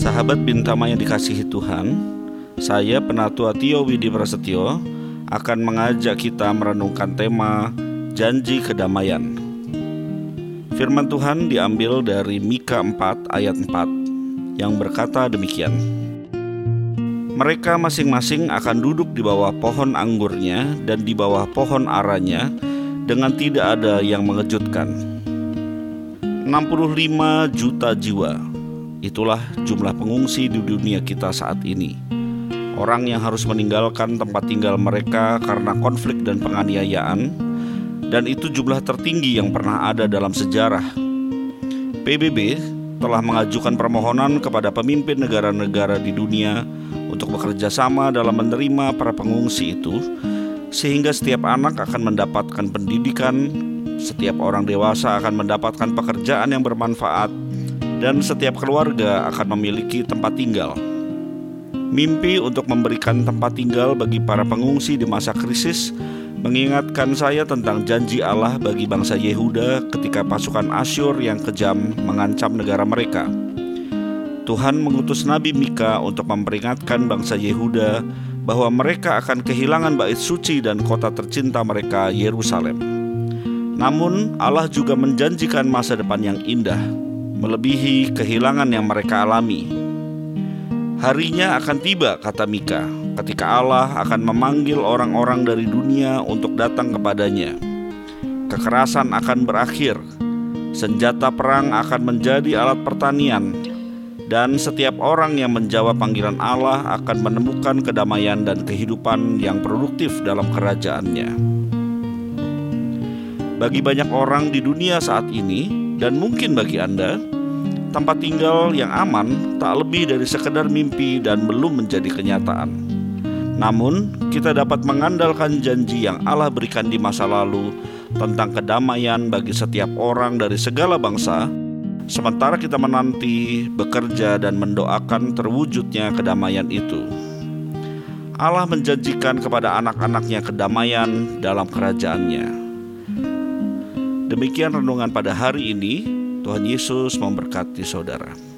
Sahabat Bintama yang dikasihi Tuhan, saya Penatua Tio Widi Prasetyo akan mengajak kita merenungkan tema Janji Kedamaian. Firman Tuhan diambil dari Mika 4 ayat 4 yang berkata demikian. Mereka masing-masing akan duduk di bawah pohon anggurnya dan di bawah pohon aranya dengan tidak ada yang mengejutkan. 65 juta jiwa Itulah jumlah pengungsi di dunia kita saat ini. Orang yang harus meninggalkan tempat tinggal mereka karena konflik dan penganiayaan, dan itu jumlah tertinggi yang pernah ada dalam sejarah. PBB telah mengajukan permohonan kepada pemimpin negara-negara di dunia untuk bekerja sama dalam menerima para pengungsi itu, sehingga setiap anak akan mendapatkan pendidikan, setiap orang dewasa akan mendapatkan pekerjaan yang bermanfaat, dan setiap keluarga akan memiliki tempat tinggal. Mimpi untuk memberikan tempat tinggal bagi para pengungsi di masa krisis mengingatkan saya tentang janji Allah bagi bangsa Yehuda ketika pasukan Asyur yang kejam mengancam negara mereka. Tuhan mengutus Nabi Mika untuk memperingatkan bangsa Yehuda bahwa mereka akan kehilangan bait suci dan kota tercinta mereka, Yerusalem. Namun, Allah juga menjanjikan masa depan yang indah melebihi kehilangan yang mereka alami. Harinya akan tiba, kata Mika, ketika Allah akan memanggil orang-orang dari dunia untuk datang kepadanya. Kekerasan akan berakhir, senjata perang akan menjadi alat pertanian, dan setiap orang yang menjawab panggilan Allah akan menemukan kedamaian dan kehidupan yang produktif dalam kerajaannya. Bagi banyak orang di dunia saat ini, dan mungkin bagi Anda, tempat tinggal yang aman tak lebih dari sekedar mimpi dan belum menjadi kenyataan. Namun, kita dapat mengandalkan janji yang Allah berikan di masa lalu tentang kedamaian bagi setiap orang dari segala bangsa, sementara kita menanti, bekerja, dan mendoakan terwujudnya kedamaian itu. Allah menjanjikan kepada anak-anaknya kedamaian dalam kerajaannya. Demikian renungan pada hari ini. Tuhan Yesus memberkati saudara.